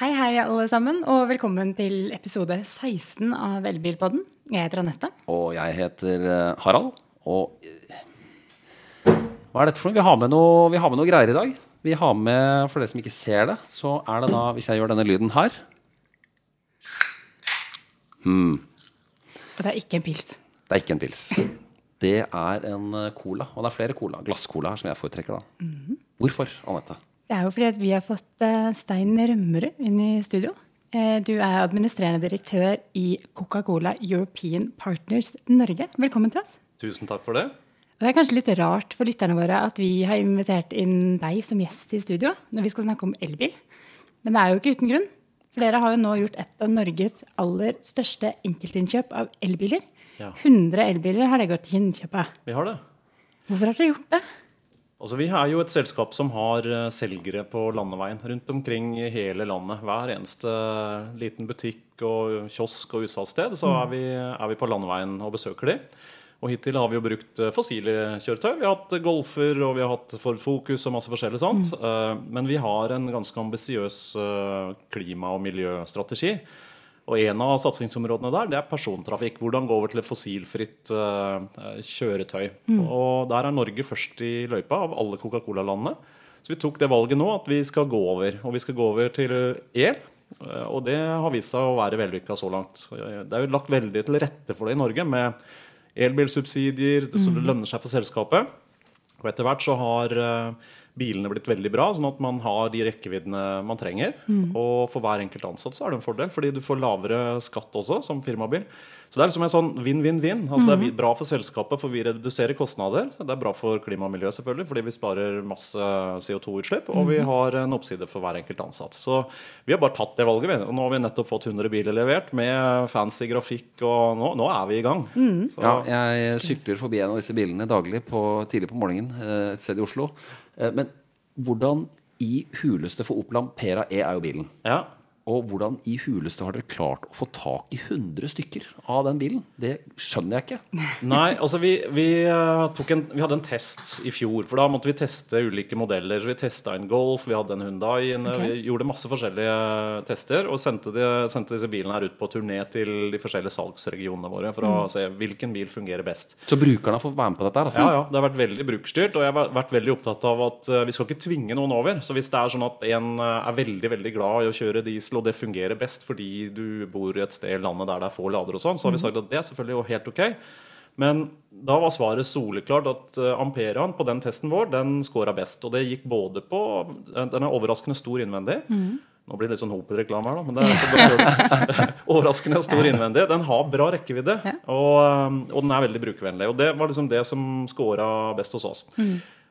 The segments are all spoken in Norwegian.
Hei, hei, alle sammen, og velkommen til episode 16 av Elbilpodden. Jeg heter Anette. Og jeg heter eh, Harald. Og eh, hva er dette for noe? Vi har med noe, har med noe greier i dag. Vi har med, For dere som ikke ser det, så er det da, hvis jeg gjør denne lyden her Og det er ikke en pils. Det er ikke en pils. Det er en eh, cola. Og det er flere cola. Glasscola her som jeg foretrekker, da. Hvorfor, Anette? Det er jo fordi at vi har fått eh, Stein Rømmerud inn i studio. Eh, Du er administrerende direktør i Coca-Cola European Partners Norge. Velkommen til oss. Tusen takk for det. Det er kanskje litt rart for lytterne våre at vi har invitert inn deg som gjest i studio når vi skal snakke om elbil. Men det er jo ikke uten grunn. For dere har jo nå gjort et av Norges aller største enkeltinnkjøp av elbiler. Ja. 100 elbiler har det gått til innkjøp av. Vi har det. Hvorfor har dere gjort det? Altså, vi er jo et selskap som har eh, selgere på landeveien rundt omkring i hele landet. Hver eneste liten butikk og kiosk og utsalgssted så er vi, er vi på landeveien og besøker de. Og hittil har vi jo brukt eh, fossile kjøretøy. Vi har hatt Golfer og vi har hatt Ford Focus og masse forskjellig sånt. Mm. Men vi har en ganske ambisiøs eh, klima- og miljøstrategi. Og en av satsingsområdene der det er persontrafikk. Hvordan gå over til et fossilfritt uh, kjøretøy. Og der er Norge først i løypa av alle Coca-Cola-landene. Så vi tok det valget nå at vi skal gå over. Og vi skal gå over til el. Eh, Og det har vist seg å være vellykka så langt. Det er jo lagt veldig til rette for det i Norge med elbilsubsidier, så det lønner seg for selskapet. Og etter hvert så har eh, bilene blitt veldig bra, sånn at man har de rekkeviddene man trenger. Og for hver enkelt ansatt så er det en fordel, fordi du får lavere skatt også som firmabil. Så det er liksom en sånn vinn-vinn-vinn. Altså Det er bra for selskapet, for vi reduserer kostnader. Det er bra for klima og miljø, selvfølgelig, fordi vi sparer masse CO2-utslipp. Og vi har en oppside for hver enkelt ansatt. Så vi har bare tatt det valget. vi. Og nå har vi nettopp fått 100 biler levert med fancy grafikk, og nå, nå er vi i gang. Så, Ja, jeg sykler forbi en av disse bilene daglig på, tidlig på morgenen eh, et sted i Oslo. Eh, Men hvordan i huleste for Opel Ampera E er jo bilen. ja. Og hvordan i huleste har dere klart å få tak i 100 stykker av den bilen? Det skjønner jeg ikke. Nei, altså vi, vi, eh, en, vi hadde en test i fjor, for da måtte vi teste ulike modeller. Så vi testa en Golf, vi hadde en Hyundai, inne. Okay. vi gjorde masse forskjellige tester. Og sendte, de, sendte disse bilene her ut på turné til de forskjellige salgsregionene våre for å se hvilken bil fungerer best. Så brukerne har fått være med på dette altså? Ja, ja, Det har vært veldig brukerstyrt, og jeg har vært veldig opptatt av at eh, vi skal ikke tvinge noen over. Så hvis det er sånn at en eh, er veldig veldig glad i å kjøre diesel, og det fungerer best fordi du bor et sted i landet der det er få ladere og sånn, så har vi sagt at det er selvfølgelig jo helt ok. Men da var svaret soleklart at eh, Amperaen på den testen vår, den scora best. Og det gikk både på Den er overraskende stor innvendig. Nå blir det litt sånn Hopel-reklame her, da, men det er overraskende stor innvendig. Den har bra rekkevidde, og, um, og den er veldig brukervennlig. Og det var liksom det som scora best hos oss.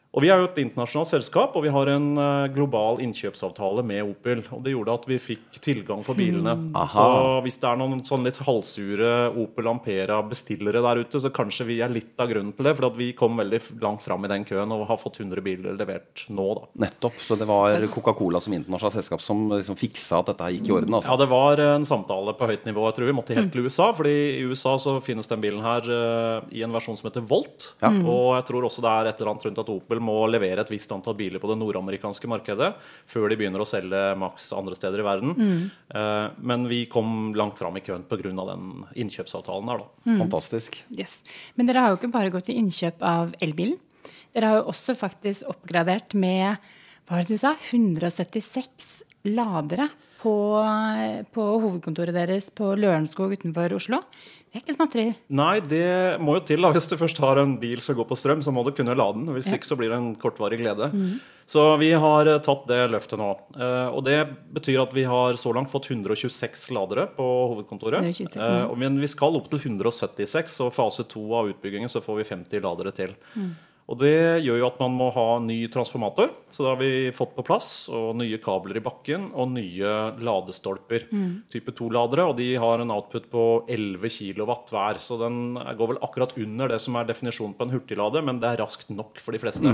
Og Vi er jo et internasjonalt selskap, og vi har en eh, global innkjøpsavtale med Opel. og Det gjorde at vi fikk tilgang på bilene. Aha. Så hvis det er noen sånn litt halvsure Opel Ampera-bestillere der ute, så kanskje vi er litt av grunnen til det. For vi kom veldig langt fram i den køen og har fått 100 biler levert nå, da. Nettopp. Så det var Coca-Cola som internasjonalt selskap som liksom fiksa at dette gikk i orden? Ja, Altså. det var en samtale på høyt nivå. Jeg tror vi måtte helt til USA. fordi i USA så finnes den bilen her eh, i en versjon som heter Volt. Ja. Og jeg tror også det er et eller annet rundt at Opel må levere et visst antall biler på det nordamerikanske markedet før de begynner å selge maks andre steder i verden. Eh, Men vi kom langt fram i køen pga. den innkjøpsavtalen her, da. Fantastisk. Yes. Men dere har jo ikke bare gått til innkjøp av elbilen. Dere har jo også faktisk oppgradert med hva var det du sa, 176 ladere på, på hovedkontoret deres på Lørenskog utenfor Oslo. Det er ikke småtterier. Nei, det må jo til. da Hvis du først har en bil som går på strøm, så må du kunne lade den. Hvis ikke så blir det en kortvarig glede. Så vi har eh, tatt det løftet nå. Eh, og det betyr at vi har så langt fått 126 ladere på hovedkontoret. 126, Eh, men vi skal opp til 176, og fase to av utbyggingen så får vi 50 ladere til. Og det gjør jo at man må ha ny transformator, så det har vi fått på plass. Og nye kabler i bakken og nye ladestolper. Type 2-ladere, og de har en output på 11 kW hver. Så den går vel akkurat under det som er definisjonen på en hurtiglader, men det er raskt nok for de fleste.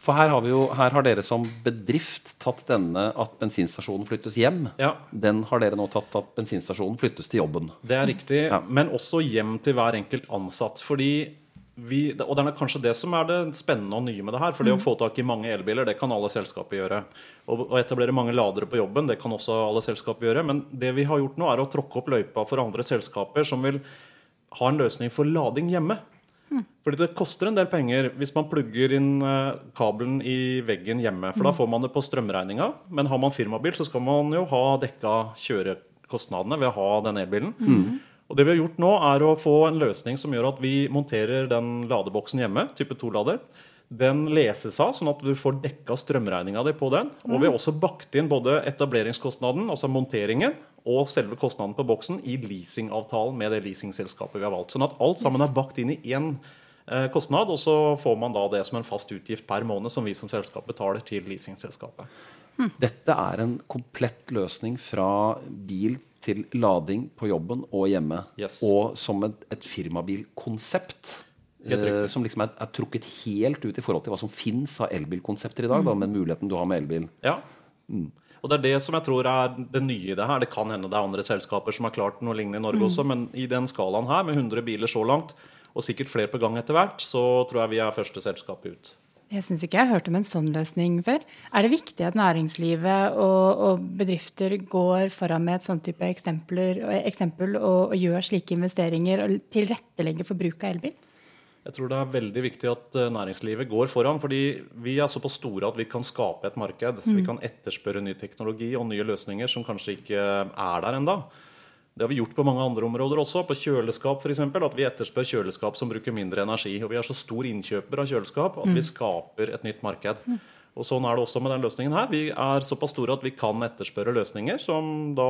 For her har, vi jo, her har dere som bedrift tatt denne at bensinstasjonen flyttes hjem. Ja. Den har dere nå tatt at bensinstasjonen flyttes til jobben. Det er riktig, Ja. men også hjem til hver enkelt ansatt. Fordi vi, og det er kanskje det som er det spennende og nye med det her. For det å få tak i mange elbiler, det kan alle selskaper gjøre. Og å etablere mange ladere på jobben, det kan også alle selskaper gjøre. Men det vi har gjort nå, er å tråkke opp løypa for andre selskaper som vil ha en løsning for lading hjemme. Fordi det koster en del penger hvis man plugger inn eh, kabelen i veggen hjemme. For da får man det på strømregninga. Men har man firmabil, så skal man jo ha dekka kjørekostnadene ved å ha den elbilen. Og det vi har gjort nå, er å få en løsning som gjør at vi monterer den ladeboksen hjemme, type 2-lader. Den leses av, sånn at du får dekka strømregninga di på den. Og vi har også bakt inn både etableringskostnaden, altså monteringen, og selve kostnaden på boksen i leasingavtalen med det leasingselskapet vi har valgt. Sånn at alt sammen er bakt inn i én eh, kostnad, og så får man da det som en fast utgift per måned som vi som selskap betaler til leasingselskapet. Dette er en komplett løsning fra bil til lading på jobben og hjemme. Yes. Og som et, et firmabilkonsept. Eh, som liksom er, er trukket helt ut i forhold til hva som fins av elbilkonsepter i dag. Da, med muligheten du har med elbil. Ja. Og det er det som jeg tror er det nye i det her. Det kan hende det er andre selskaper som har klart noe lignende i Norge også, men i den skalaen her, med 100 biler så langt, og sikkert flere på gang etter hvert, så tror jeg vi er første selskap ut. Jeg syns ikke jeg har hørt om en sånn løsning før. Er det viktig at næringslivet og, og bedrifter går foran med et sånn type eksempel og, og gjør slike investeringer og tilrettelegger for bruk av elbil? Jeg tror det er veldig viktig at eh, næringslivet går foran. fordi vi er såpass store at vi kan skape et marked. Vi kan etterspørre ny teknologi og nye løsninger som kanskje ikke er der enda. Det har vi gjort på mange andre områder også. På kjøleskap f.eks. At vi etterspør kjøleskap som bruker mindre energi. Og vi er så stor innkjøper av kjøleskap at vi skaper et nytt marked. Og sånn er det også med den løsningen her. Vi er såpass store at vi kan etterspørre løsninger som da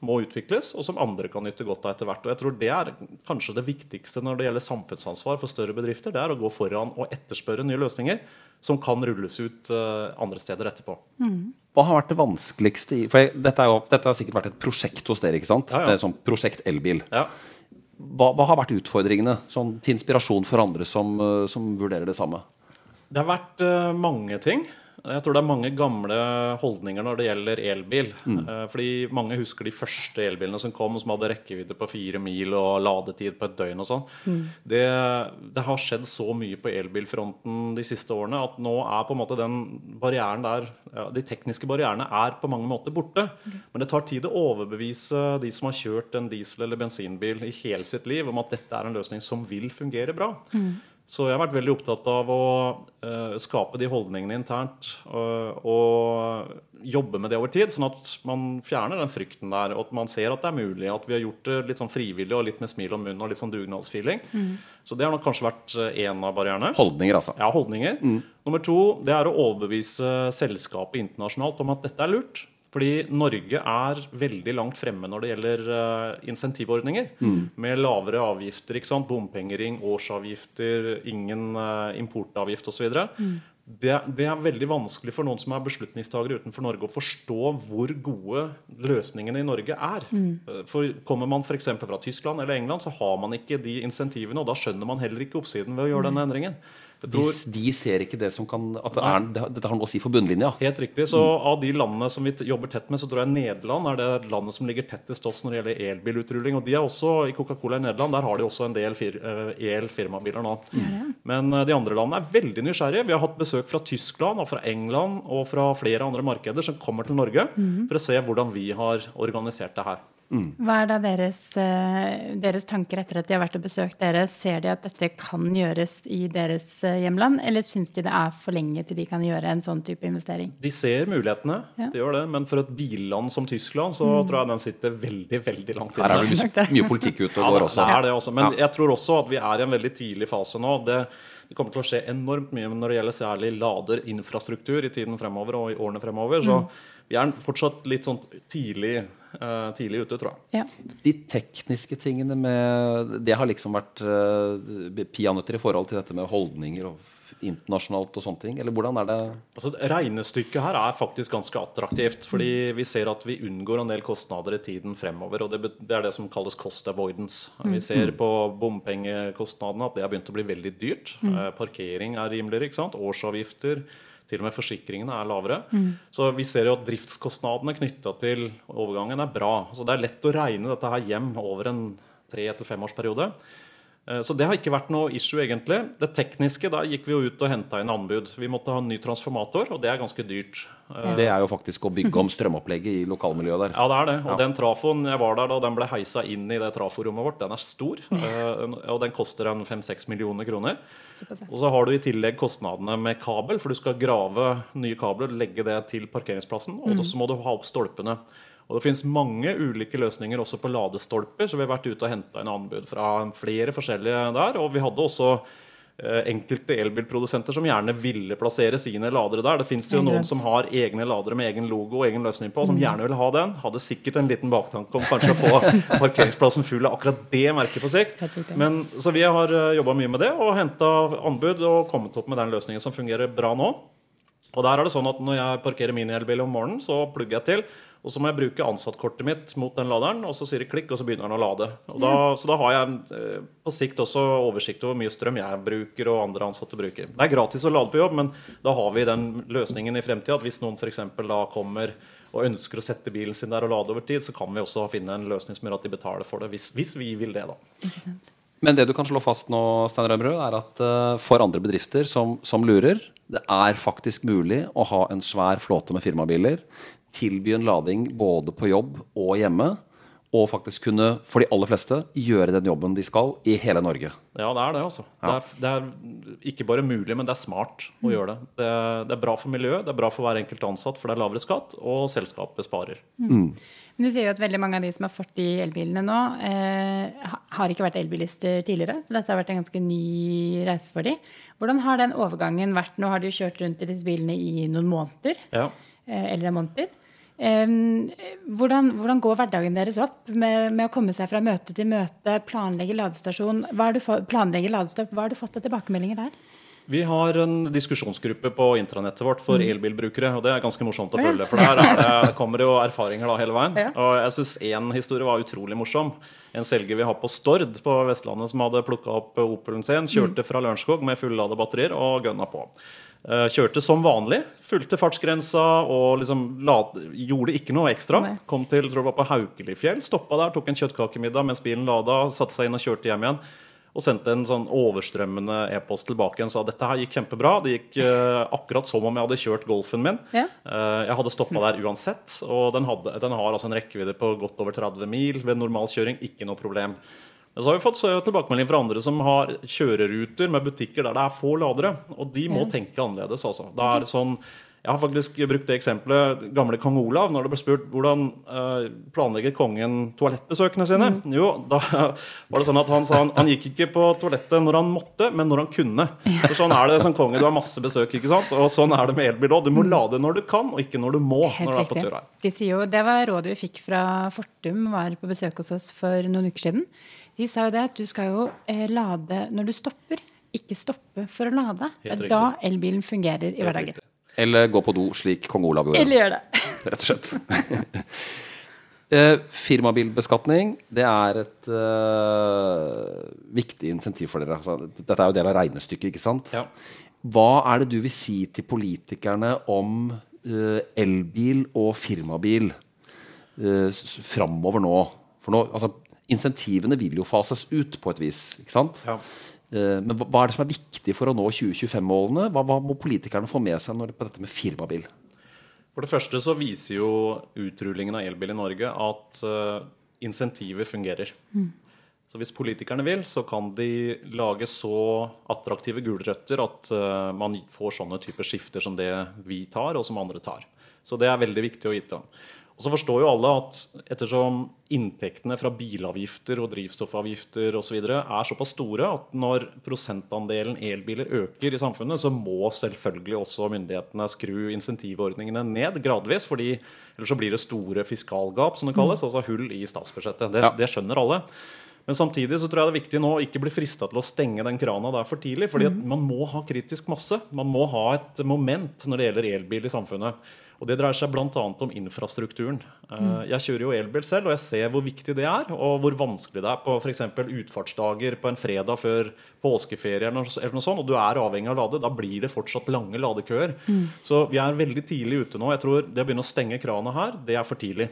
må utvikles, og som andre kan nytte godt av etter hvert. Og jeg tror det er kanskje det viktigste når det gjelder samfunnsansvar for større bedrifter. Det er å gå foran og etterspørre nye løsninger som kan rulles ut eh, andre steder etterpå. Hva har vært det vanskeligste i For jeg, dette, er jo, dette har sikkert vært et prosjekt hos dere, ikke sant? Ja, ja. Det Sånn prosjekt elbil. Ja. Hva, hva har vært utfordringene sånn, til inspirasjon for andre som, eh, som vurderer det samme? Det har vært uh, mange ting. Jeg tror det er mange gamle holdninger når det gjelder elbil. Mm. fordi mange husker de første elbilene som kom, som hadde rekkevidde på fire mil og ladetid på et døgn og sånn. Det, det har skjedd så mye på elbilfronten de siste årene at nå er på en måte den barrieren der ja, De tekniske barrierene er på mange måter borte. Men det tar tid å overbevise de som har kjørt en diesel- eller bensinbil i hele sitt liv, om at dette er en løsning som vil fungere bra. Så jeg har vært veldig opptatt av å eh, skape de holdningene internt og, og jobbe med det over tid, sånn at man fjerner den frykten der, og at man ser at det er mulig. At vi har gjort det litt sånn frivillig og litt med smil om munnen og litt sånn dugnadsfeeling. Så det har nok kanskje vært én av barrierene. Holdninger, altså. Ja, holdninger. Nummer to det er å overbevise selskapet internasjonalt om at dette er lurt. Fordi Norge er veldig langt fremme når det gjelder uh, insentivordninger. Med lavere avgifter, ikke sant? bompengering, årsavgifter, ingen uh, importavgift osv. Det, det er veldig vanskelig for noen som er beslutningstagere utenfor Norge, å forstå hvor gode løsningene i Norge er. Mm. For Kommer man f.eks. fra Tyskland eller England, så har man ikke de insentivene. Og da skjønner man heller ikke oppsiden ved å gjøre denne endringen. Jeg De, de ser ikke det som kan At det er, dette har noe å si for bunnlinja. Helt riktig. Så av de landene som vi jobber tett med, så tror jeg Nederland er det landet som ligger tettest oss når det gjelder elbilutrulling. Og de er også, i Coca-Cola i Nederland der har de også en del fir eh, el-firmabiler nå. Men eh, de andre landene er veldig nysgjerrige. Vi har hatt besøk fra Tyskland og fra England og fra flere andre markeder som kommer til Norge for å se hvordan vi har organisert det her. Hva er da deres, eh, deres tanker etter at de har vært og besøkt dere? Ser de at dette kan gjøres i deres eh, hjemland, eller syns de det er for lenge til de kan gjøre en sånn type investering? De ser mulighetene, Ja. de gjør det, men for et billand som Tyskland så tror jeg den sitter veldig veldig langt Her er det mye, mye politikk ute og Ja, går også. det er det også. Men jeg tror også at vi er i en veldig tidlig fase nå. Det, det kommer til å skje enormt mye når det gjelder særlig laderinfrastruktur i tiden fremover og i årene fremover. Så vi er fortsatt litt sånn tidlig, uh, tidlig ute, tror jeg. Ja. De tekniske tingene med Det har liksom vært uh, peanøtter i forhold til dette med holdninger og internasjonalt og sånne ting? Eller hvordan er det Altså, Regnestykket her er faktisk ganske attraktivt. fordi vi ser at vi unngår en del kostnader i tiden fremover. og Det, det er det som kalles cost avoidance. Vi ser på bompengekostnadene at det har begynt å bli veldig dyrt. Eh, parkering er rimeligere. ikke sant? Årsavgifter. Til og med forsikringene er lavere. Så vi ser jo at driftskostnadene knytta til overgangen er bra. Så det er lett å regne dette her hjem over en tre- til femårsperiode. Eh, Så det har ikke vært noe issue, egentlig. Det tekniske, da gikk vi jo ut og henta inn anbud. Vi måtte ha en ny transformator, og det er ganske dyrt. Eh, Det er jo faktisk å bygge om strømopplegget i lokalmiljøet der. Ja, det er det. Og den trafoen, jeg var der da den ble heisa inn i det traforommet vårt, den er stor. eh, Og den koster en 5-6 millioner kroner. Og så har du i tillegg kostnadene med kabel, for du skal grave nye kabler, legge det til parkeringsplassen, og så må du ha opp stolpene. Og det finnes mange ulike løsninger også på ladestolper, så vi har vært ute og henta inn anbud fra flere forskjellige der. Og vi hadde også eh, enkelte elbilprodusenter som gjerne ville plassere sine ladere der. Det fins jo noen som har egne ladere med egen logo og egen løsning på, som gjerne vil ha den. Hadde sikkert en liten baktanke om kanskje å få parkeringsplassen full av akkurat det merket på sikt. Men, så vi har jobba mye med det og henta anbud og kommet opp med den løsningen som fungerer bra nå. Og der er det sånn at Når jeg parkerer min elbil om morgenen, så plugger jeg til. Og så må jeg bruke ansattkortet mitt mot den laderen, og så sier det klikk, og så begynner den å lade. Og da, så da har jeg eh, på sikt også oversikt over hvor mye strøm jeg bruker og andre ansatte bruker. Det er gratis å lade på jobb, men da har vi den løsningen i fremtida at hvis noen for eksempel da kommer og ønsker å sette bilen sin der og lade over tid, så kan vi også finne en løsning som gjør at de betaler for det, hvis, hvis vi vil det, da. Men det du kan slå fast nå, Stein Rømrød, er at eh, for andre bedrifter som, som lurer, det er faktisk mulig å ha en svær flåte med firmabiler, tilby en lading både på jobb og hjemme, og faktisk kunne, for de aller fleste, gjøre den jobben de skal i hele Norge. Ja, det er det, altså. Det, er, det er ikke bare mulig, men det er smart å gjøre det. det. Det er bra for miljøet, det er bra for hver enkelt ansatt, for det er lavere skatt, og selskapet sparer. Men du sier jo at veldig mange av de som har fått de elbilene nå, eh, har ikke vært elbilister tidligere. Så dette har vært en ganske ny reise for de. Hvordan har den overgangen vært? Nå har de jo kjørt rundt i disse bilene i noen måneder. Ja. Eh, Eller en måned. Hvordan, hvordan går hverdagen deres opp med, med å komme seg fra møte til møte, planlegge ladestasjon? Hva har du planlegge ladestopp? Hva har du fått av tilbakemeldinger der? Vi har en diskusjonsgruppe på intranettet vårt for elbilbrukere, og det er ganske morsomt å følge. For der er det, kommer jo erfaringer da hele veien. Og jeg syns én historie var utrolig morsom. En selger vi har på Stord på Vestlandet som hadde plukka opp Opelen sin, kjørte fra Lørenskog med fullada batterier og gønna på. Eh, Kjørte som vanlig, fulgte fartsgrensa og liksom gjorde ikke noe ekstra. Nei. Kom til tror jeg var på Haukelifjell, stoppa der, tok en kjøttkakemiddag mens bilen lada, satte seg inn og kjørte hjem igjen. Og sendte en sånn overstrømmende e-post tilbake og Sa dette her gikk kjempebra. Det gikk uh, akkurat som om jeg hadde kjørt Golfen min. Ja. Uh, jeg hadde stoppa der uansett. Og den, hadde, den har altså en rekkevidde på godt over 30 mil ved normal kjøring. Ikke noe problem. Så har vi fått tilbakemelding fra andre som har kjøreruter med butikker der det er få ladere. Og de må tenke annerledes, altså. Da er det sånn jeg har faktisk brukt det eksempelet gamle kong Olav. Når det ble spurt hvordan eh, planlegger kongen toalettbesøkene sine, jo, da var det sånn at han sa han, han gikk ikke på toalettet når han måtte, men når han kunne. For sånn er det som konge. Du har masse besøk, ikke sant? Og sånn er det med elbil òg. Du må lade når du kan, og ikke når du må. Helt når du er på tur her. De sier jo, det var rådet vi fikk fra Fortum, var på besøk hos oss for noen uker siden. De sa jo det at du skal jo eh, lade når du stopper, ikke stoppe for å lade. Det er da elbilen fungerer i hverdagen. Eller gå på do, slik kong Olav gjorde. Eller gjør det. rett og slett. Uh, firmabilbeskatning det er et uh, viktig insentiv for dere. Altså, dette er jo del av regnestykket, ikke sant? Ja. Hva er det du vil si til politikerne om uh, elbil og firmabil uh, framover nå? For nå, altså, Insentivene vil jo fases ut på et vis. ikke sant? Ja. Eh, men hva, er det som er viktig for å nå 2025-målene? Hva, hva må politikerne få med seg når, på dette med firmabil? For det første så viser jo utrullingen av elbil i Norge at uh, insentiver fungerer. Så hvis politikerne vil, så kan de lage så attraktive gulrøtter at uh, man får sånne typer skifter som det vi tar, og som andre tar. Så det er veldig viktig å vite. Og så forstår jo alle at ettersom inntektene fra bilavgifter og drivstoffavgifter osv. er såpass store at når prosentandelen elbiler øker i samfunnet, så må selvfølgelig også myndighetene skru insentivordningene ned gradvis. fordi ellers så blir det store fiskalgap, som det kalles, altså hull i statsbudsjettet. Det, det skjønner alle. Men samtidig så tror jeg det er viktig nå å ikke bli frista til å stenge den krana der for tidlig. fordi at man må ha kritisk masse. Man må ha et moment når det gjelder elbil i samfunnet. Og Det dreier seg bl.a. om infrastrukturen. Eh, Jeg kjører jo elbil selv, og jeg ser hvor viktig det er. Og hvor vanskelig det er på f.eks. utfartsdager på en fredag før påskeferie eller noe, sånt, og du er avhengig av å lade. Da blir det fortsatt lange ladekøer. Så vi er veldig tidlig ute nå. Jeg tror det å begynne å stenge krana her, det er for tidlig.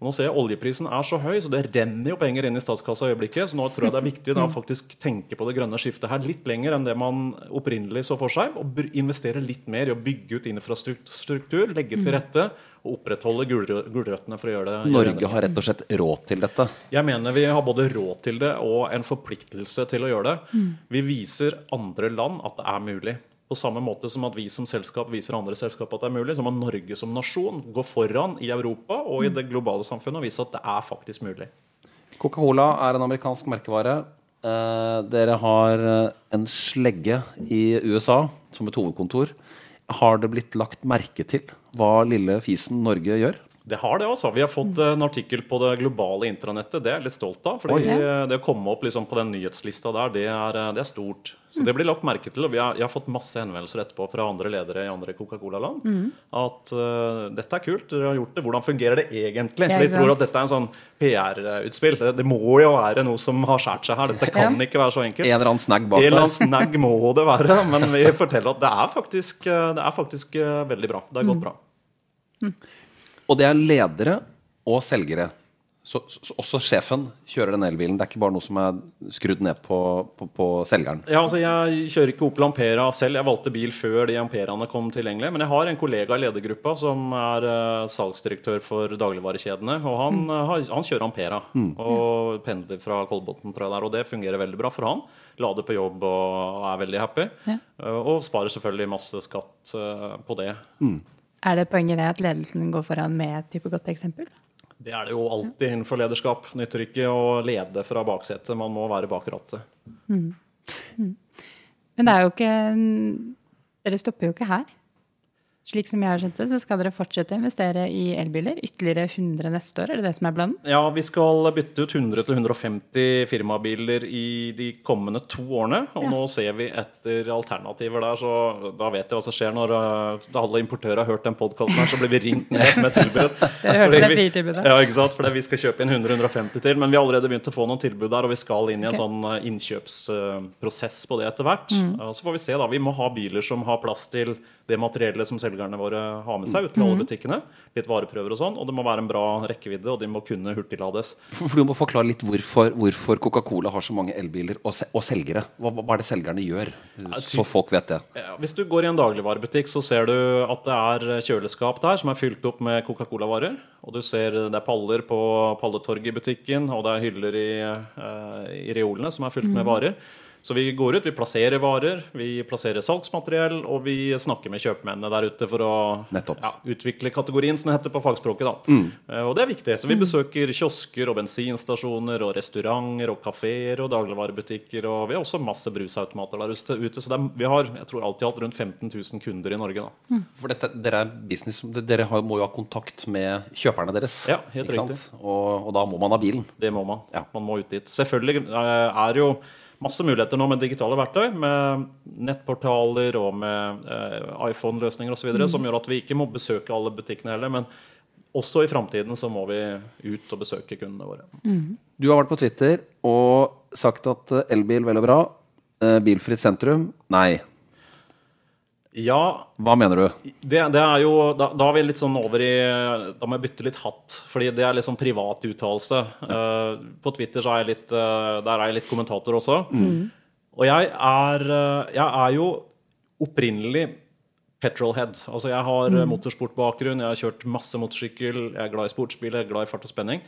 Og nå ser jeg Oljeprisen er så høy, så det renner jo penger inn i statskassa i øyeblikket. Så nå tror jeg det er viktig å faktisk tenke på det grønne skiftet her litt lenger enn det man opprinnelig så for seg. Og investere litt mer i å bygge ut infrastruktur, legge til rette og opprettholde gulrøttene for å gjøre det. Norge har rett og slett råd til dette. Jeg mener vi har både råd til det og en forpliktelse til å gjøre det. Vi viser andre land at det er mulig. På samme måte som at vi som selskap viser andre selskap at det er mulig, så må Norge som nasjon gå foran i Europa og i det globale samfunnet og vise at det er faktisk mulig. Coca-Cola er en amerikansk merkevare. Eh, dere har eh, en slegge i USA som et hovedkontor. Har det blitt lagt merke til hva lille fisen Norge gjør? Det har det, altså. Vi har fått eh, en artikkel på det globale intranettet. Det er jeg litt stolt av. fordi eh, Det å komme opp liksom på den nyhetslista der, det er, eh, det er stort. Så det blir lagt merke til. Og vi har, jeg har fått masse henvendelser etterpå fra andre ledere i andre Coca-Cola-land. At uh, dette er kult, dere har gjort det. Hvordan fungerer det egentlig? For de tror at dette er en sånn PR-utspill. Det, det må jo være noe som har skåret seg her. Dette kan ikke være så enkelt. En eller annen snagg En eller annen snagg må det være, men vi forteller at det er faktisk, det er faktisk veldig bra. Det har gått bra. Og det er ledere og selgere. Så, så også sjefen kjører den elbilen. Det er ikke bare noe som er skrudd ned på, på, på selgeren. Ja, altså Jeg kjører ikke Opel Ampera selv. Jeg valgte bil før de Amperaene kom tilgjengelig. Men jeg har en kollega i ledergruppa som er uh, salgsdirektør for dagligvarekjedene. Og han, mm. uh, han kjører Ampera og pendler fra Kolbotn, tror jeg det er. Og det fungerer veldig bra for han. Lader på jobb og er veldig happy. Ja. Uh, og sparer selvfølgelig masse skatt på det. Er det poenget det at ledelsen går foran med et type godt eksempel? Det er det jo alltid innenfor lederskap. Nytter ikke å lede fra baksetet. Man må være bak rattet. Men det er jo ikke Dere stopper jo ikke her. Slik som jeg har skjønt det, så skal dere fortsette å investere i elbiler. Ytterligere 100 neste år, er det det som er planen? Ja, vi skal bytte ut 100-150 firmabiler i de kommende to årene. Og Ja. nå ser vi etter alternativer der, så da vet jeg hva som skjer når uh, alle importører har hørt den podkasten her, så blir vi ringt ned med tilbud. Dere hørte det fritilbudet. Ja, ikke sant? Fordi vi skal kjøpe inn 100-150 til. Men vi har allerede begynt å få noen tilbud der, og vi skal inn i en okay. sånn uh, innkjøpsprosess på det etter hvert. Mm. Uh, Så får vi se, da. Vi må ha biler som har plass til det materiellet som selgerne våre har med seg ut til alle butikkene. Litt vareprøver og sånn. Og det må være en bra rekkevidde, og de må kunne hurtiglades. For for Du må forklare litt hvorfor, hvorfor Coca-Cola har så mange elbiler og, se, og selgere. Hva, hva er det selgerne gjør? Så folk vet det. Ja, hvis du går i en dagligvarebutikk, så ser du at det er kjøleskap der som er fylt opp med Coca-Cola-varer. Og du ser det er paller på palletorget i butikken, og det er hyller i, eh, i reolene som er fylt med varer. Så vi går ut, vi plasserer varer, vi plasserer salgsmateriell, og vi snakker med kjøpmennene der ute for å ja, utvikle kategorien, som det heter på fagspråket. da. Mm. Og det er viktig. Så vi besøker kiosker og bensinstasjoner og restauranter og kafeer og dagligvarebutikker. Og vi har også masse brusautomater der ute. Så det er, vi har jeg tror alt i alt rundt 15 000 kunder i Norge. da. For dette, dere er business Dere har, må jo ha kontakt med kjøperne deres. Ja, helt riktig. Og, og da må man ha bilen. Det må man. Ja. Man må ut dit. Selvfølgelig eh, er jo masse muligheter nå med digitale verktøy, med nettportaler og med eh, iPhone-løsninger osv., videre som gjør at vi ikke må besøke alle butikkene heller. Men også i framtiden så må vi ut og besøke kundene våre. Du har vært på Twitter og sagt at eh, elbil vel og bra. eh, Bilfritt sentrum nei. Ja, Hva mener du? det, det er jo da, da er vi litt sånn over i Da må jeg bytte litt hatt, fordi det er litt sånn privat uttalelse. Eh, på Twitter så er jeg litt uh, Der er jeg litt kommentator også. Og jeg er, uh, jeg er jo opprinnelig petrolhead. Altså jeg har mm. motorsportbakgrunn, jeg har kjørt masse motorsykkel, jeg er glad i sportsbil, jeg er glad i fart og spenning.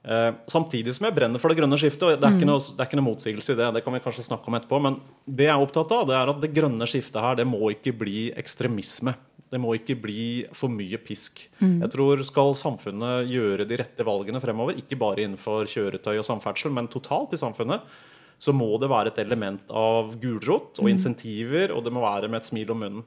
Eh, samtidig som jeg brenner for det grønne skiftet. og Det er, ikke noe, det er ikke noe motsigelse i det. Det kan vi kanskje snakke om etterpå. Men det jeg er opptatt av, det er at det grønne skiftet her, det må ikke bli ekstremisme. Det må ikke bli for mye pisk. Jeg tror Skal samfunnet gjøre de rette valgene fremover, ikke bare innenfor kjøretøy og samferdsel, men totalt i samfunnet, så må det være et element av gulrot og insentiver, og det må være med et smil om munnen.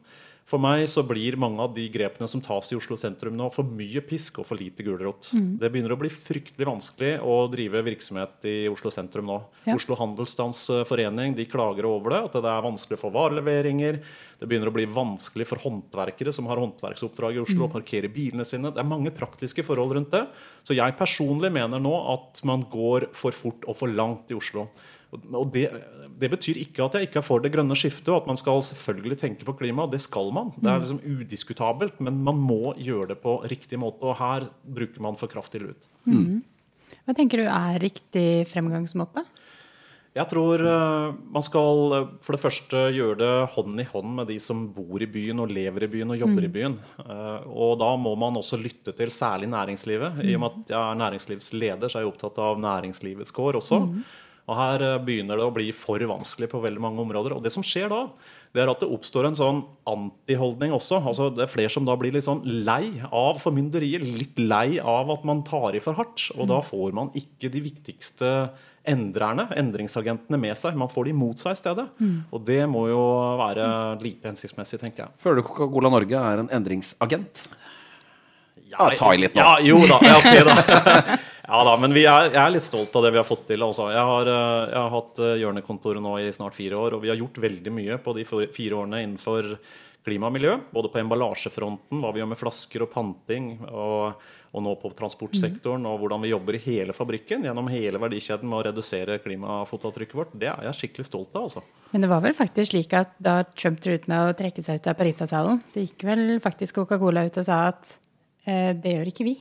For meg så blir mange av de grepene som tas i Oslo sentrum nå, for mye pisk og for lite gulrot. Det begynner å bli fryktelig vanskelig å drive virksomhet i Oslo sentrum nå. Ja. Oslo Handelsstandsforening de klager over det, at det er vanskelig å få vareleveringer. Det begynner å bli vanskelig for håndverkere som har håndverksoppdrag i Oslo, å parkere bilene sine. Det er mange praktiske forhold rundt det. Så jeg personlig mener nå at man går for fort og for langt i Oslo. Og det, det, betyr ikke at jeg ikke er for det grønne skiftet, og at man skal selvfølgelig tenke på klima. Det skal man. Det er liksom udiskutabelt, men man må gjøre det på riktig måte. Og her bruker man for kraftig lut. Mm. Hva tenker du er riktig fremgangsmåte? Jeg tror uh, man skal uh, for det første gjøre det hånd i hånd med de som bor i byen og lever i byen og jobber mm. i byen. Uh, og da må man også lytte til særlig næringslivet. Mm. I og med at jeg er næringslivsleder, så er jeg opptatt av næringslivets kår også. Mm. Og her begynner det å bli for vanskelig på veldig mange områder. Og det som skjer da, det er at det oppstår en sånn antiholdning også. Altså Det er flere som da blir litt sånn lei av formynderiet. Litt lei av at man tar i for hardt. Og da får man ikke de viktigste endrerne, endringsagentene, med seg. Man får de mot seg i stedet. Mm. Og det må jo være lite hensiktsmessig, tenker jeg. Føler du Coca-Cola Norge er en endringsagent? Ja, ta i litt nå. Ja, jo da. Ja, okay, da. da, men er, jeg er litt stolt av det vi har fått til. Altså. Jeg, har, eh, jeg har hatt eh, hjørnekontoret nå i snart fire år, og vi har gjort veldig mye på de fire årene innenfor klima og miljø. Både på emballasjefronten, hva vi gjør med flasker og panting. og og nå på transportsektoren, og hvordan vi jobber i hele fabrikken gjennom hele verdikjeden med å redusere klimafotavtrykket vårt, det er jeg skikkelig stolt av. Altså. Men det var vel faktisk slik at da Trump ut med å trekke seg ut av Parisavtalen, så gikk vel faktisk Coca-Cola ut og sa at eh, det gjør ikke vi.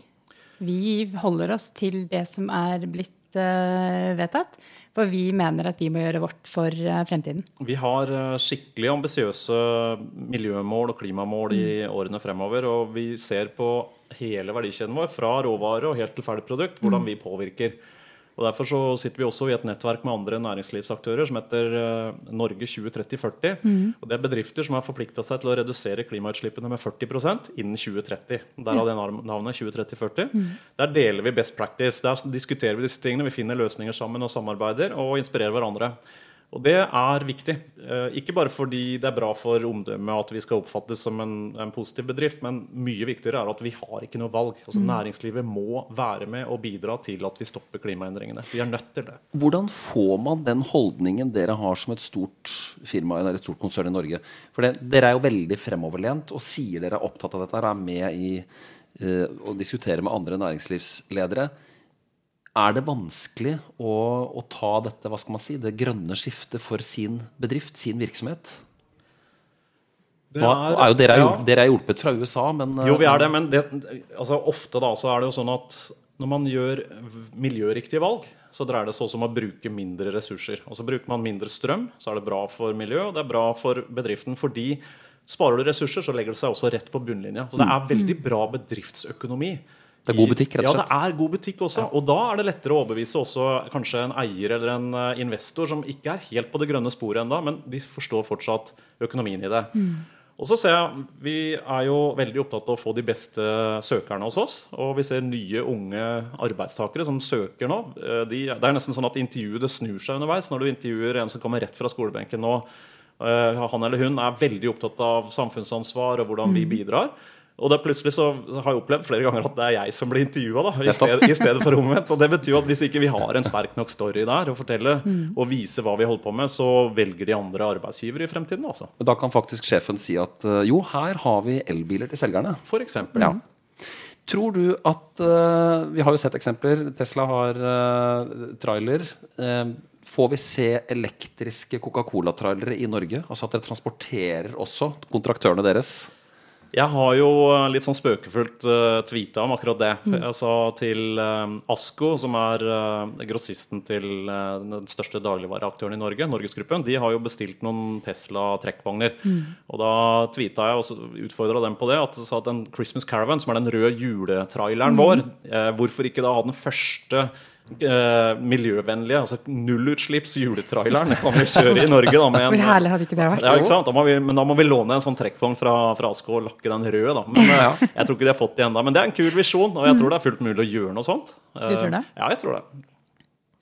Vi holder oss til det som er blitt uh, vedtatt. For vi mener at vi må gjøre vårt for uh, fremtiden. Vi har uh, skikkelig ambisiøse miljømål og klimamål i mm. årene fremover. Og vi ser på hele verdikjeden vår, fra råvare og helt til ferdig produkt, hvordan mm. vi påvirker. Og Derfor så sitter vi også i et nettverk med andre næringslivsaktører som heter uh, Norge 2030-40. Mm. Og Det er bedrifter som har forplikta seg til å redusere klimautslippene med 40% innen 2030. Derav det navnet 2030-40. Mm. Der deler vi best practice. Der diskuterer vi disse tingene. Vi finner løsninger sammen og samarbeider og inspirerer hverandre. Og det er viktig. Eh, ikke bare fordi det er bra for omdømmet at vi skal oppfattes som en, en, positiv bedrift, men mye viktigere er at vi har ikke noe valg. Altså mm. Næringslivet må være med og bidra til at vi stopper klimaendringene. Vi er nødt til det. Hvordan får man den holdningen dere har som et stort firma eller et stort konsern i Norge? For det, dere er jo veldig fremoverlent og sier dere er opptatt av dette, og er med i uh, å diskutere med andre næringslivsledere. Er det vanskelig å, å, ta dette, hva skal man si, det grønne skiftet for sin bedrift, sin virksomhet? Er, er jo dere, er, ja. dere er hjulpet fra USA, men Jo, vi er det, men det, altså, ofte da, så er det jo sånn at når man gjør miljøriktige valg, så dreier det seg også om å bruke mindre ressurser. Og så bruker man mindre strøm, så er det bra for miljøet, og det er bra for bedriften. fordi sparer du ressurser, så legger det seg også rett på bunnlinja. Så det er veldig bra bedriftsøkonomi. Det er god butikk, rett og slett? Ja, det er god butikk også. Og da er det lettere å overbevise også kanskje en eier eller en eh, investor som ikke er helt på det grønne sporet ennå, men de forstår fortsatt økonomien i det. Mm. Og så ser jeg, Vi er jo veldig opptatt av å få de beste søkerne hos oss. Og vi ser nye, unge arbeidstakere som søker nå. Eh, de, det er nesten sånn at intervjuet snur seg underveis. Når du intervjuer en som kommer rett fra skolebenken nå, eh, han eller hun er veldig opptatt av samfunnsansvar og hvordan vi mm. bidrar. Og da plutselig så har jeg opplevd flere ganger at det er jeg som blir intervjua. I, i, stedet for omvendt. Og det betyr at hvis ikke vi har en sterk nok story der å fortelle mm. og vise hva vi holder på med, så velger de andre arbeidsgivere i fremtiden. Altså. Da kan faktisk sjefen si at eh, jo, her har vi elbiler til selgerne. For eksempel. Ja. Tror du at uh, Vi har jo sett eksempler. Tesla har uh, trailer. Uh, får vi se elektriske Coca-Cola-trailere i Norge? Altså at dere transporterer også kontraktørene deres? Jeg har jo eh, litt sånn spøkefullt uh, eh, tweeta om akkurat det. Mm. Jeg sa til uh, Asko, som er uh, grossisten til uh, den største dagligvareaktøren i Norge, Norgesgruppen, de har jo bestilt noen Tesla trekkvogner. Mm. Og da tweeta jeg og utfordra dem på det. At jeg sa at en Christmas Caravan, som er den røde juletraileren mm. vår, hvorfor ikke da ha den første Uh, miljøvennlige, altså nullutslipps juletraileren kan vi kjøre i Norge. Da, med en, Hvor herlig hadde ikke det vært? Ja, ikke sant? Da vi, men da må vi låne en sånn trekkvogn fra, fra Asko og lakke den rød. Da. Men ja. Jeg tror ikke de har fått det ennå. Men det er en kul visjon, og jeg tror det er fullt mulig å gjøre noe sånt. Du tror det? Ja, jeg tror det.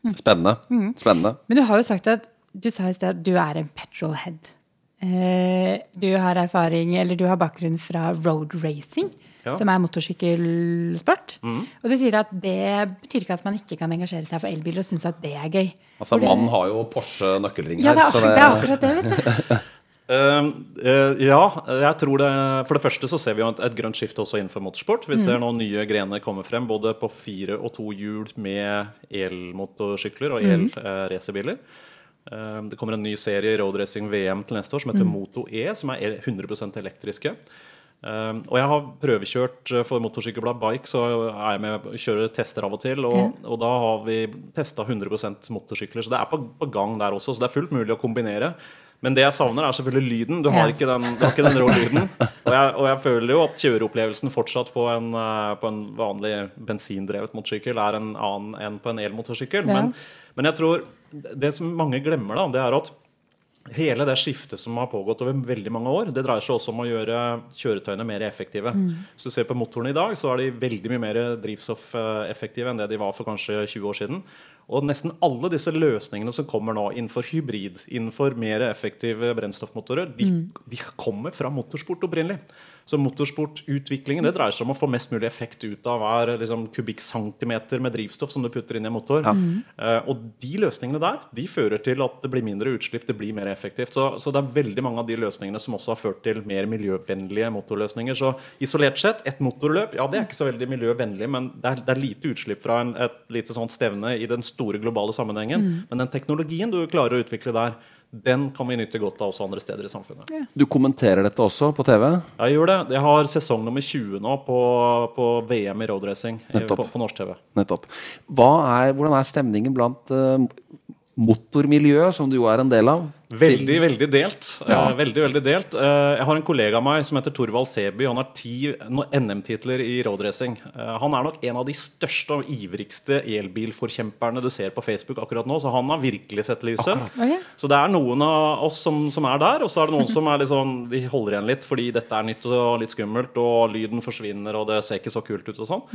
Mm. Spennende. Mm. Spennende. Men du har jo sagt at du sa i sted at du er en petrolhead. du har erfaring, eller du har bakgrunn fra road racing ja. som er motorsykkelsport. Mm. Og du sier at det betyr ikke at man ikke kan engasjere seg for elbiler og synes at det er gøy. Altså, Mannen har jo Porsche nøkkelring ja, her. Ja, det, det er akkurat det. vet du. Uh, uh, ja, jeg tror det For det første så ser vi jo et, et grønt skifte også innenfor motorsport. Vi mm. ser nå nye grener komme frem, både på fire og to hjul med elmotorsykler og el-racerbiler. Mm. Uh, Det kommer en ny serie i roadracing VM til neste år som heter Moto E, som er 100% elektriske. Eh, og jeg har prøvekjørt eh, for motorsykkelblad Bike, så er jeg med og kjører tester av og til. Og, og da har vi testa 100% motorsykler, så det er på, på gang der også. Så det er fullt mulig å kombinere. Men det jeg savner, er selvfølgelig lyden. Du har Ja. ikke den, har ikke den rå lyden. Og jeg, og jeg føler jo at kjøreopplevelsen fortsatt på en, eh, på en vanlig bensindrevet motorsykkel er en annen enn på en elmotorsykkel. Ja. Men, men jeg tror det som mange glemmer, da, det er at Hele det skiftet som har pågått over veldig mange år, det dreier seg også om å gjøre kjøretøyene mer effektive. Hvis du ser på motorene i dag, så er de veldig mye mer drivstoffeffektive enn det de var for kanskje 20 år siden. Og nesten alle disse løsningene som kommer nå innenfor hybrid, innenfor mer effektive brennstoffmotorer, de, de kommer fra motorsport opprinnelig. Så motorsportutviklingen det dreier seg om å få mest mulig effekt ut av hver liksom, kubikkcentimeter med drivstoff som du putter inn i en motor. Eh, og de løsningene der de fører til at det blir mindre utslipp, det blir mer effektivt. Så, så det er veldig mange av de løsningene som også har ført til mer miljøvennlige motorløsninger. Så isolert sett, et motorløp, ja det er ikke så veldig miljøvennlig, men det er, det er lite utslipp fra en, et lite sånt stevne i den store globale sammenhengen. Men den teknologien du klarer å utvikle der, den kan vi nyte godt av også andre steder i samfunnet. Du kommenterer dette også på TV. Jeg gjør det. Jeg har sesong nummer 20 nå på, på VM i roadracing i- på, på norsk TV. Nettopp. Hva er, hvordan er stemningen blant uh, motormiljøet, som du jo er en del av? Veldig, veldig delt. Ja. Eh, veldig, veldig delt. Eh, jeg har en kollega av meg som heter Torvald Seby. Han har ti NM-titler i roadracing. Eh, han er nok en av de største og ivrigste elbilforkjemperne du ser på Facebook akkurat nå, så han har virkelig sett lyset. Ja. Så det er noen av oss som, som er der, og så er det noen som er litt sånn, de holder igjen litt fordi dette er nytt og litt skummelt, og lyden forsvinner, og det ser ikke så kult ut og sånn.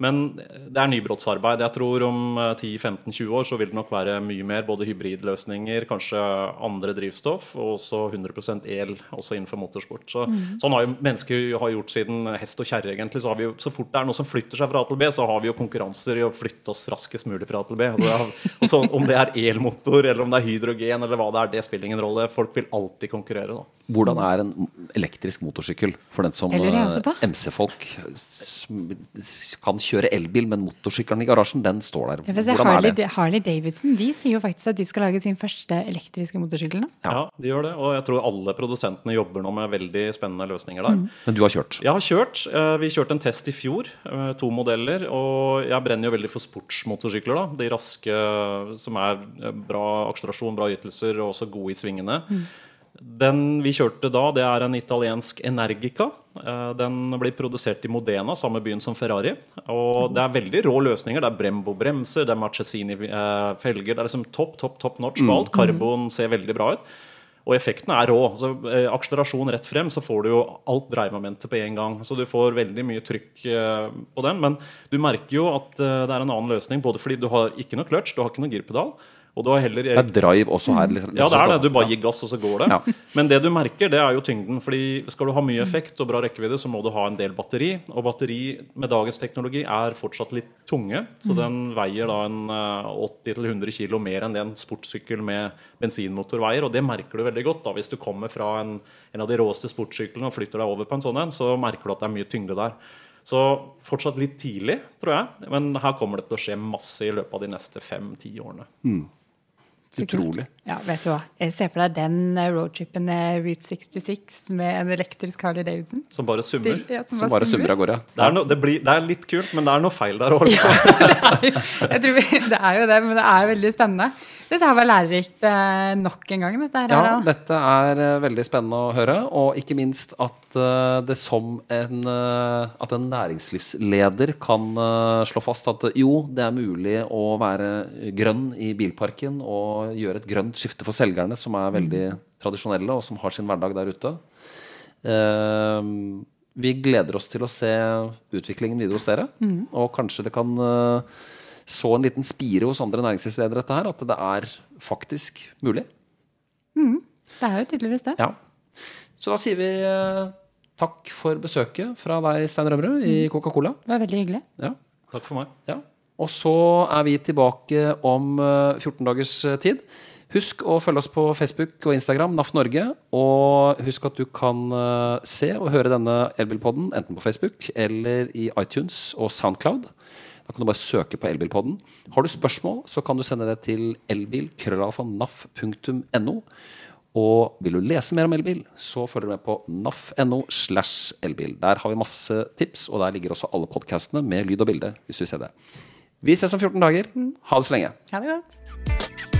Men det er nybrottsarbeid. Jeg tror om eh, 10-15-20 år så vil det nok være mye mer både hybridløsninger, kanskje andre drivstoff, og også 100% el også innenfor motorsport. Så, Sånn har jo mennesker har gjort siden hest og kjerre, egentlig. Så, har vi jo, så fort det er noe som flytter seg fra A til B, så har vi jo konkurranser i å flytte oss raskest mulig fra A til B. Altså, det er, og om det er elmotor, eller om det er hydrogen, eller hva det er, det spiller ingen rolle. Folk vil alltid konkurrere, da. Hvordan er en elektrisk motorsykkel for den som eh. MC-folk kan kjøre elbil, men motorsykkelen i garasjen, den står der. Hvordan er Harley, det? Harley Davidson de sier jo faktisk at de skal lage sin første elektriske motorsykkel nå. Ja. de gjør det. Og jeg tror alle produsentene jobber nå med veldig spennende løsninger der. Men du har kjørt? Jeg har kjørt. eh, Vi kjørte en test i fjor. eh, To modeller. Og jeg brenner jo veldig for sportsmotorsykler. da De raske som er eh, bra akselerasjon, bra ytelser og også gode i svingene. Den vi kjørte da, det er en italiensk Energica. Eh, Den blir produsert i Modena, samme byen som Ferrari. Og det er veldig rå løsninger. Det er Brembo bremser, det er Marchesini-felger. Det er liksom topp, topp, topp notch på alt. Karbon ser veldig bra ut. Og effekten er rå. Altså, eh, akselerasjon rett frem, så får du jo alt dreiemomentet på en gang. Så du får veldig mye trykk eh, på den. Men du merker jo at eh, det er en annen løsning, både fordi du har ikke noe clutch, du har ikke noe girpedal, og du har heller Det er drive også her? Liksom. ja, det er det. Du bare gir gass, og så går det. Ja. Men det du merker, det er jo tyngden. fordi skal du ha mye effekt og bra rekkevidde, så må du ha en del batteri. Og batteri med dagens teknologi er fortsatt litt tunge. Så den veier da en eh, 80-100 kg mer enn det en sportssykkel med bensinmotor veier. Og det merker du veldig godt da hvis du kommer fra en, en av de råeste sportssyklene og flytter deg over på en sånn en, så merker du at det er mye tyngde der. Så fortsatt litt tidlig, tror jeg. Men her kommer det til å skje masse i løpet av de neste fem-ti årene. Utrolig. Ja, vet du hva. Jeg ser for deg den eh, roadtripen Route 66 med en elektrisk Harley Davidson. Som bare summer. Stil, ja, Som bare summer av gårde. Det er, no, det, blir, det er litt kult, men det er noe feil der òg. Ja, det, det er jo det, men det er veldig spennende. Dette var lærerikt eh, nok en gang. Dette her, Ja, dette er eh, veldig spennende å høre. Og ikke minst at eh, det som en At en næringslivsleder kan slå fast at jo, det er mulig å være grønn i bilparken og gjøre et grønt skifte for selgerne, som er veldig tradisjonelle, og som har sin hverdag der ute. Vi gleder oss til å se utviklingen videre hos dere. Og kanskje det kan så en liten spire hos andre næringslivsledere dette her, at det er faktisk mulig. Det er jo tydeligvis det. Ja. Så da sier vi eh, takk for besøket fra deg, Stein Rømrud, i Coca-Cola. Det var veldig hyggelig. Ja. Takk for meg. ja. Og så er vi tilbake om eh, 14 dagers eh, tid. Husk å følge oss på Facebook og Instagram, NAF Norge. Og husk at du kan eh, se og høre denne Elbilpodden enten på Facebook eller i iTunes og Soundcloud. Da kan du bare søke på Elbilpodden. Har du spørsmål, så kan du sende det til elbil.krøllalfa.naf.no. Og vil du lese mer om elbil, så følger du med på naf.no slash elbil. Der har vi masse tips, og der ligger også alle podkastene med lyd og bilde. hvis du ser det. Vi ses om 14 dager. Ha det så lenge. Ha det godt.